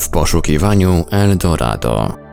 w poszukiwaniu Eldorado.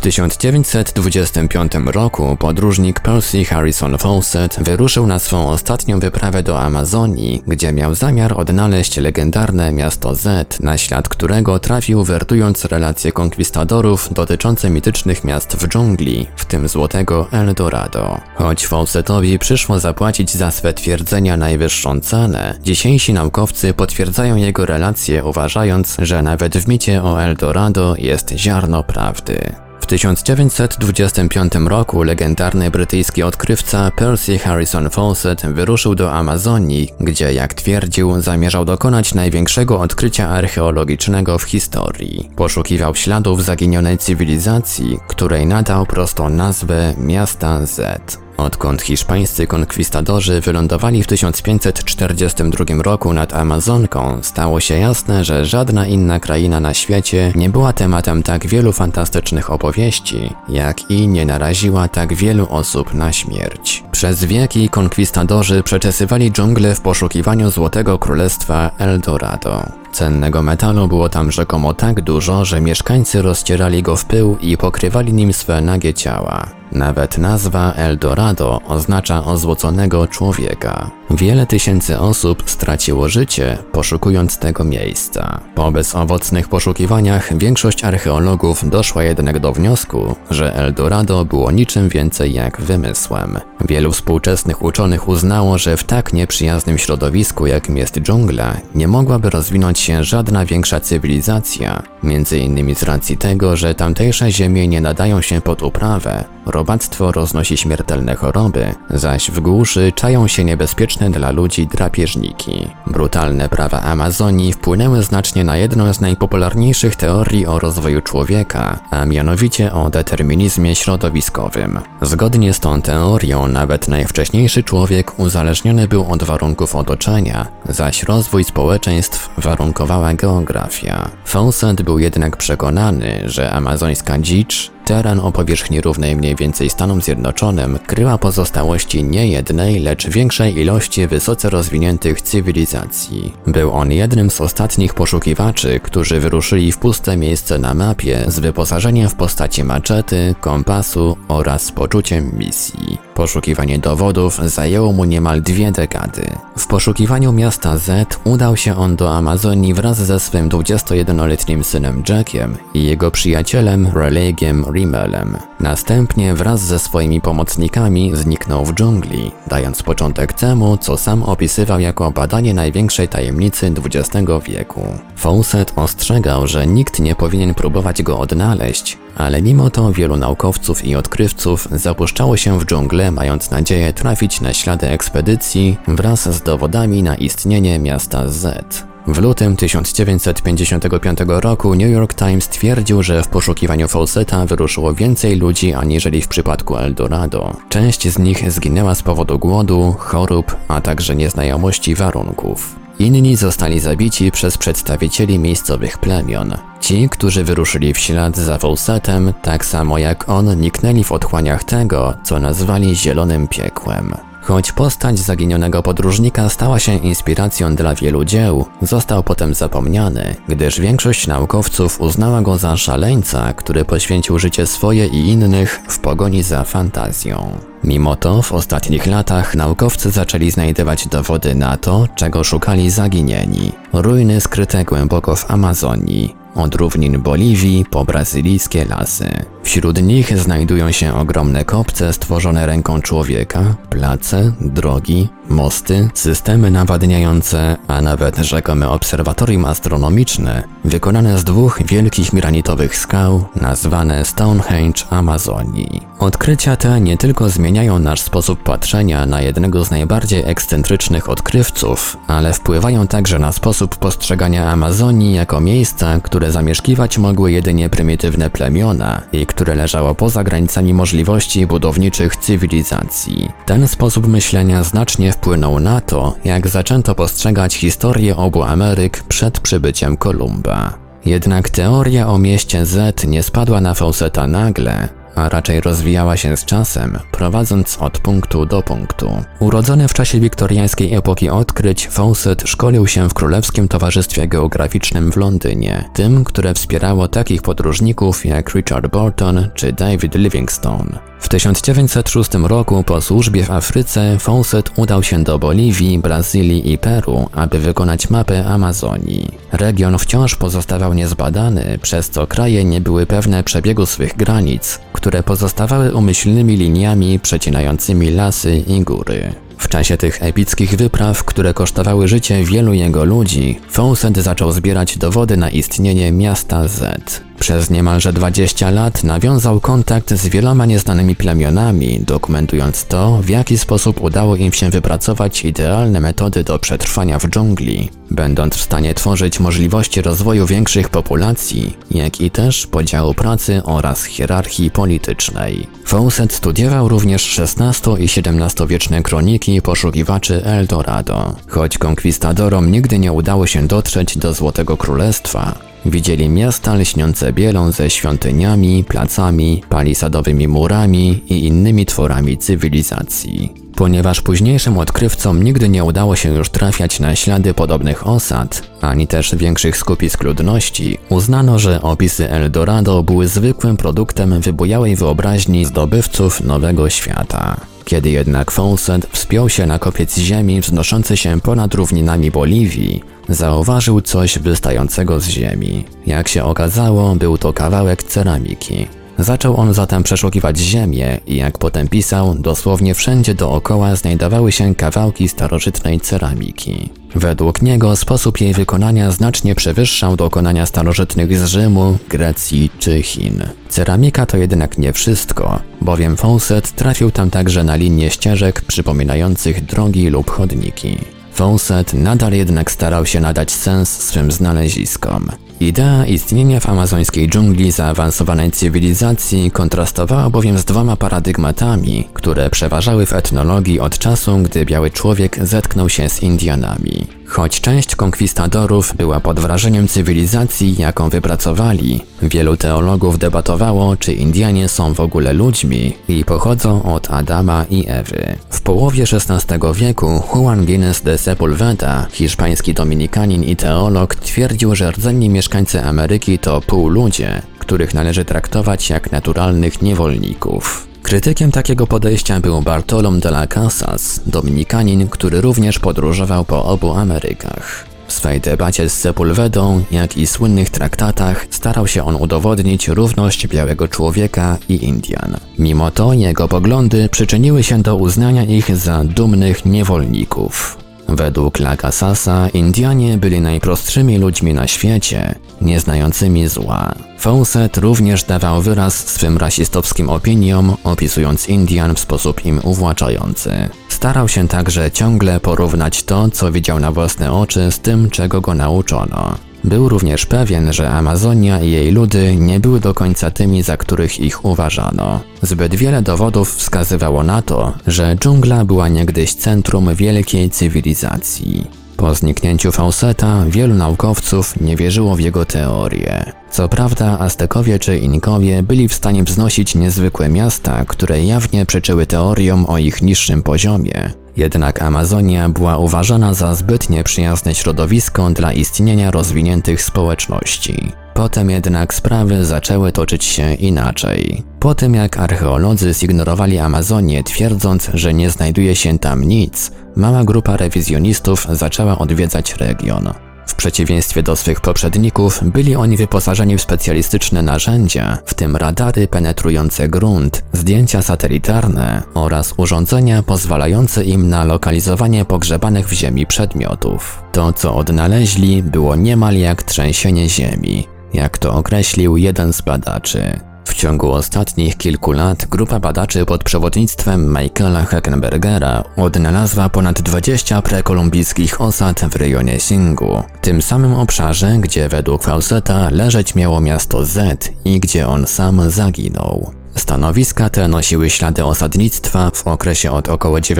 W 1925 roku podróżnik Percy Harrison Fawcett wyruszył na swą ostatnią wyprawę do Amazonii, gdzie miał zamiar odnaleźć legendarne miasto Z, na ślad którego trafił wertując relacje konkwistadorów dotyczące mitycznych miast w dżungli, w tym złotego Eldorado. Choć Fawcettowi przyszło zapłacić za swe twierdzenia najwyższą cenę, dzisiejsi naukowcy potwierdzają jego relacje uważając, że nawet w micie o Eldorado jest ziarno prawdy. W 1925 roku legendarny brytyjski odkrywca Percy Harrison Fawcett wyruszył do Amazonii, gdzie, jak twierdził, zamierzał dokonać największego odkrycia archeologicznego w historii. Poszukiwał śladów zaginionej cywilizacji, której nadał prostą nazwę miasta Z. Odkąd hiszpańscy konkwistadorzy wylądowali w 1542 roku nad Amazonką, stało się jasne, że żadna inna kraina na świecie nie była tematem tak wielu fantastycznych opowieści, jak i nie naraziła tak wielu osób na śmierć. Przez wieki konkwistadorzy przeczesywali dżunglę w poszukiwaniu Złotego Królestwa Eldorado. Cennego metalu było tam rzekomo tak dużo, że mieszkańcy rozcierali go w pył i pokrywali nim swe nagie ciała. Nawet nazwa Eldorado oznacza ozłoconego człowieka. Wiele tysięcy osób straciło życie, poszukując tego miejsca. Po bezowocnych poszukiwaniach większość archeologów doszła jednak do wniosku, że Eldorado było niczym więcej jak wymysłem. Wielu współczesnych uczonych uznało, że w tak nieprzyjaznym środowisku jakim jest dżungla nie mogłaby rozwinąć się żadna większa cywilizacja, między innymi z racji tego, że tamtejsze ziemie nie nadają się pod uprawę, robactwo roznosi śmiertelne choroby, zaś w głuszy czają się niebezpieczne dla ludzi drapieżniki. Brutalne prawa Amazonii wpłynęły znacznie na jedną z najpopularniejszych teorii o rozwoju człowieka, a mianowicie o determinizmie środowiskowym. Zgodnie z tą teorią nawet najwcześniejszy człowiek uzależniony był od warunków otoczenia, zaś rozwój społeczeństw warunkowała geografia. Fawcett był jednak przekonany, że amazońska dzicz Teren o powierzchni równej mniej więcej Stanom Zjednoczonym kryła pozostałości nie jednej, lecz większej ilości wysoce rozwiniętych cywilizacji. Był on jednym z ostatnich poszukiwaczy, którzy wyruszyli w puste miejsce na mapie z wyposażeniem w postaci maczety, kompasu oraz poczuciem misji. Poszukiwanie dowodów zajęło mu niemal dwie dekady. W poszukiwaniu miasta Z udał się on do Amazonii wraz ze swym 21-letnim synem Jackiem i jego przyjacielem Relegiem Rimmelem. Następnie wraz ze swoimi pomocnikami zniknął w dżungli, dając początek temu, co sam opisywał jako badanie największej tajemnicy XX wieku. Fawcett ostrzegał, że nikt nie powinien próbować go odnaleźć, ale mimo to wielu naukowców i odkrywców zapuszczało się w dżunglę, mając nadzieję trafić na ślady ekspedycji wraz z dowodami na istnienie miasta Z. W lutym 1955 roku New York Times twierdził, że w poszukiwaniu Fawcetta wyruszyło więcej ludzi aniżeli w przypadku Eldorado. Część z nich zginęła z powodu głodu, chorób, a także nieznajomości warunków. Inni zostali zabici przez przedstawicieli miejscowych plemion. Ci, którzy wyruszyli w ślad za Fawcettem, tak samo jak on, niknęli w otchłaniach tego, co nazwali zielonym piekłem. Choć postać zaginionego podróżnika stała się inspiracją dla wielu dzieł, został potem zapomniany, gdyż większość naukowców uznała go za szaleńca, który poświęcił życie swoje i innych w pogoni za fantazją. Mimo to w ostatnich latach naukowcy zaczęli znajdywać dowody na to, czego szukali zaginieni. Ruiny skryte głęboko w Amazonii, od równin Boliwii po brazylijskie lasy. Wśród nich znajdują się ogromne kopce stworzone ręką człowieka, place, drogi, mosty, systemy nawadniające, a nawet rzekome obserwatorium astronomiczne, wykonane z dwóch wielkich granitowych skał, nazwane Stonehenge Amazonii. Odkrycia te nie tylko zmieniają nasz sposób patrzenia na jednego z najbardziej ekscentrycznych odkrywców, ale wpływają także na sposób postrzegania Amazonii jako miejsca, które zamieszkiwać mogły jedynie prymitywne plemiona i które leżało poza granicami możliwości budowniczych cywilizacji. Ten sposób myślenia znacznie wpłynął na to, jak zaczęto postrzegać historię obu Ameryk przed przybyciem Kolumba. Jednak teoria o mieście Z nie spadła na Fawcetta nagle, a raczej rozwijała się z czasem, prowadząc od punktu do punktu. Urodzony w czasie wiktoriańskiej epoki odkryć, Fawcett szkolił się w Królewskim Towarzystwie Geograficznym w Londynie, tym, które wspierało takich podróżników jak Richard Burton czy David Livingstone. W 1906 roku po służbie w Afryce Fawcett udał się do Boliwii, Brazylii i Peru, aby wykonać mapę Amazonii. Region wciąż pozostawał niezbadany, przez co kraje nie były pewne przebiegu swych granic, które pozostawały umyślnymi liniami przecinającymi lasy i góry. W czasie tych epickich wypraw, które kosztowały życie wielu jego ludzi, Fawcett zaczął zbierać dowody na istnienie miasta Z. Przez niemalże 20 lat nawiązał kontakt z wieloma nieznanymi plemionami, dokumentując to, w jaki sposób udało im się wypracować idealne metody do przetrwania w dżungli, będąc w stanie tworzyć możliwości rozwoju większych populacji, jak i też podziału pracy oraz hierarchii politycznej. Fawcett studiował również XVI i XVII wieczne kroniki poszukiwaczy Eldorado. Choć konkwistadorom nigdy nie udało się dotrzeć do Złotego Królestwa, Widzieli miasta lśniące bielą ze świątyniami, placami, palisadowymi murami i innymi tworami cywilizacji. Ponieważ późniejszym odkrywcom nigdy nie udało się już trafiać na ślady podobnych osad, ani też większych skupisk ludności, uznano, że opisy Eldorado były zwykłym produktem wybujałej wyobraźni zdobywców Nowego Świata. Kiedy jednak Fawcett wspiął się na kopiec ziemi wznoszący się ponad równinami Boliwii, zauważył coś wystającego z ziemi. Jak się okazało, był to kawałek ceramiki. Zaczął on zatem przeszukiwać ziemię i jak potem pisał, dosłownie wszędzie dookoła znajdowały się kawałki starożytnej ceramiki. Według niego sposób jej wykonania znacznie przewyższał dokonania starożytnych z Rzymu, Grecji czy Chin. Ceramika to jednak nie wszystko, bowiem Fawcett trafił tam także na linie ścieżek przypominających drogi lub chodniki. Fawcett nadal jednak starał się nadać sens swym znaleziskom. Idea istnienia w amazońskiej dżungli zaawansowanej cywilizacji kontrastowała bowiem z dwoma paradygmatami, które przeważały w etnologii od czasu, gdy biały człowiek zetknął się z Indianami. Choć część konkwistadorów była pod wrażeniem cywilizacji, jaką wypracowali, wielu teologów debatowało, czy Indianie są w ogóle ludźmi i pochodzą od Adama i Ewy. W połowie XVI wieku Juan Guinness de Sepulveda, hiszpański dominikanin i teolog, twierdził, że rdzenni mieszkańcy Ameryki to półludzie, których należy traktować jak naturalnych niewolników. Krytykiem takiego podejścia był Bartolom de la Casas, dominikanin, który również podróżował po obu Amerykach. W swej debacie z Sepulvedą, jak i słynnych traktatach, starał się on udowodnić równość białego człowieka i Indian. Mimo to jego poglądy przyczyniły się do uznania ich za dumnych niewolników. Według Lacasasa Indianie byli najprostszymi ludźmi na świecie, nieznającymi zła. Fawcett również dawał wyraz swym rasistowskim opiniom, opisując Indian w sposób im uwłaczający. Starał się także ciągle porównać to, co widział na własne oczy z tym, czego go nauczono. Był również pewien, że Amazonia i jej ludy nie były do końca tymi, za których ich uważano. Zbyt wiele dowodów wskazywało na to, że dżungla była niegdyś centrum wielkiej cywilizacji. Po zniknięciu Fawcetta wielu naukowców nie wierzyło w jego teorie. Co prawda Aztekowie czy Inkowie byli w stanie wznosić niezwykłe miasta, które jawnie przeczyły teoriom o ich niższym poziomie. Jednak Amazonia była uważana za zbyt nieprzyjazne środowisko dla istnienia rozwiniętych społeczności. Potem jednak sprawy zaczęły toczyć się inaczej. Po tym jak archeolodzy zignorowali Amazonię twierdząc, że nie znajduje się tam nic, mała grupa rewizjonistów zaczęła odwiedzać region. W przeciwieństwie do swych poprzedników, byli oni wyposażeni w specjalistyczne narzędzia, w tym radary penetrujące grunt, zdjęcia satelitarne oraz urządzenia pozwalające im na lokalizowanie pogrzebanych w ziemi przedmiotów. To, co odnaleźli, było niemal jak trzęsienie ziemi, jak to określił jeden z badaczy. Ciągu ostatnich kilku lat grupa badaczy pod przewodnictwem Michaela Heckenbergera odnalazła ponad 20 prekolumbijskich osad w rejonie Singu, tym samym obszarze, gdzie według Fawcetta leżeć miało miasto Z i gdzie on sam zaginął. Stanowiska te nosiły ślady osadnictwa w okresie od około IX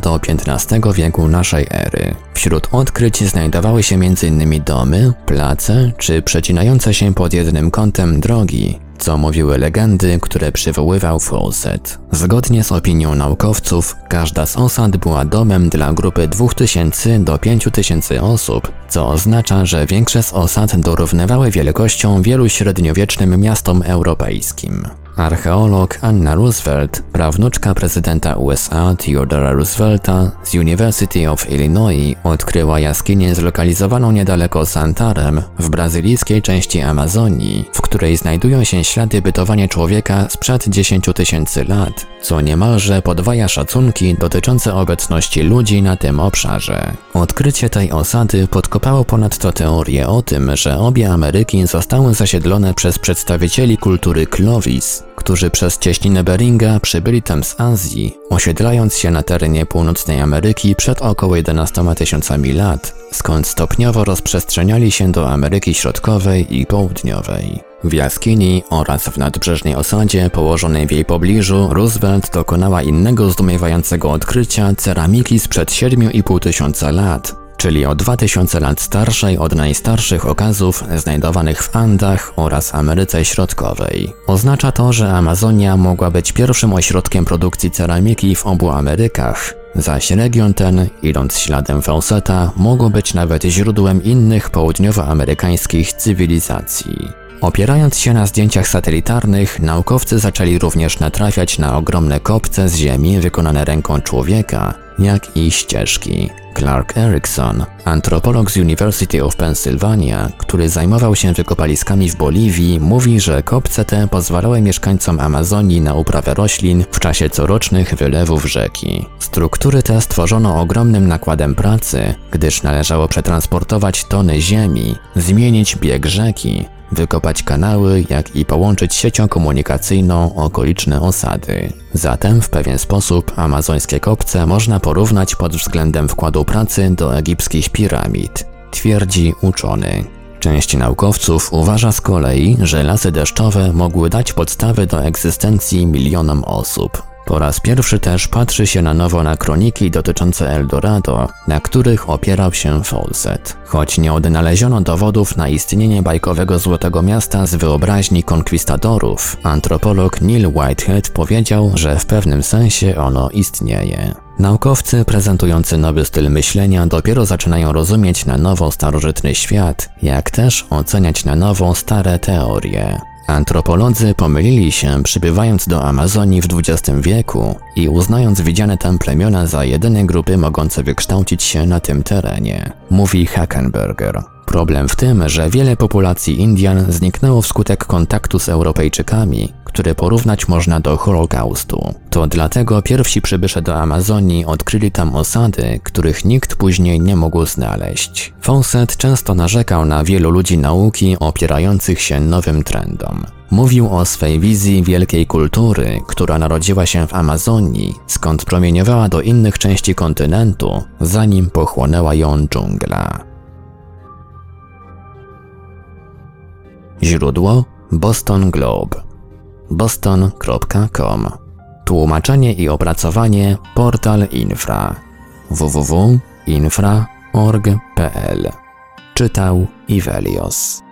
do XV wieku naszej ery. Wśród odkryć znajdowały się m.in. domy, place czy przecinające się pod jednym kątem drogi, co mówiły legendy, które przywoływał Fawcett. Zgodnie z opinią naukowców, każda z osad była domem dla grupy 2000 do 5000 osób, co oznacza, że większe z osad dorównywały wielkością wielu średniowiecznym miastom europejskim. Archeolog Anna Roosevelt, prawnuczka prezydenta USA Theodora Roosevelta z University of Illinois, odkryła jaskinię zlokalizowaną niedaleko Santarem w brazylijskiej części Amazonii, w której znajdują się ślady bytowania człowieka sprzed 10 tysięcy lat, co niemalże podwaja szacunki dotyczące obecności ludzi na tym obszarze. Odkrycie tej osady podkopało ponadto teorię o tym, że obie Ameryki zostały zasiedlone przez przedstawicieli kultury Clovis, którzy przez cieśninę Beringa przybyli tam z Azji, osiedlając się na terenie północnej Ameryki przed około 11 tysiącami lat, skąd stopniowo rozprzestrzeniali się do Ameryki Środkowej i Południowej. W jaskini oraz w nadbrzeżnej osadzie położonej w jej pobliżu Roosevelt dokonała innego zdumiewającego odkrycia ceramiki sprzed 7,5 tysiąca lat, czyli o 2000 lat starszej od najstarszych okazów znajdowanych w Andach oraz Ameryce Środkowej. Oznacza to, że Amazonia mogła być pierwszym ośrodkiem produkcji ceramiki w obu Amerykach, zaś region ten, idąc śladem Fawcetta, mógł być nawet źródłem innych południowoamerykańskich cywilizacji. Opierając się na zdjęciach satelitarnych, naukowcy zaczęli również natrafiać na ogromne kopce z ziemi wykonane ręką człowieka, jak i ścieżki. Clark Erickson, antropolog z University of Pennsylvania, który zajmował się wykopaliskami w Boliwii, mówi, że kopce te pozwalały mieszkańcom Amazonii na uprawę roślin w czasie corocznych wylewów rzeki. Struktury te stworzono ogromnym nakładem pracy, gdyż należało przetransportować tony ziemi, zmienić bieg rzeki, wykopać kanały, jak i połączyć siecią komunikacyjną okoliczne osady. Zatem w pewien sposób amazońskie kopce można porównać pod względem wkładu do egipskich piramid, twierdzi uczony. Część naukowców uważa z kolei, że lasy deszczowe mogły dać podstawy do egzystencji milionom osób, po raz pierwszy też patrzy się na nowo na kroniki dotyczące Eldorado, na których opierał się Fawcett. Choć nie odnaleziono dowodów na istnienie bajkowego Złotego Miasta z wyobraźni konkwistadorów, antropolog Neil Whitehead powiedział, że w pewnym sensie ono istnieje. Naukowcy prezentujący nowy styl myślenia dopiero zaczynają rozumieć na nowo starożytny świat, jak też oceniać na nowo stare teorie. Antropolodzy pomylili się przybywając do Amazonii w XX wieku i uznając widziane tam plemiona za jedyne grupy mogące wykształcić się na tym terenie, mówi Hackenberger. Problem w tym, że wiele populacji Indian zniknęło wskutek kontaktu z Europejczykami, które porównać można do Holokaustu. To dlatego pierwsi przybysze do Amazonii odkryli tam osady, których nikt później nie mógł znaleźć. Fawcett często narzekał na wielu ludzi nauki opierających się nowym trendom. Mówił o swej wizji wielkiej kultury, która narodziła się w Amazonii, skąd promieniowała do innych części kontynentu, zanim pochłonęła ją dżungla. Źródło Boston Globe. Boston.com Tłumaczenie i opracowanie Portal Infra. www.infra.org.pl Czytał Ivelios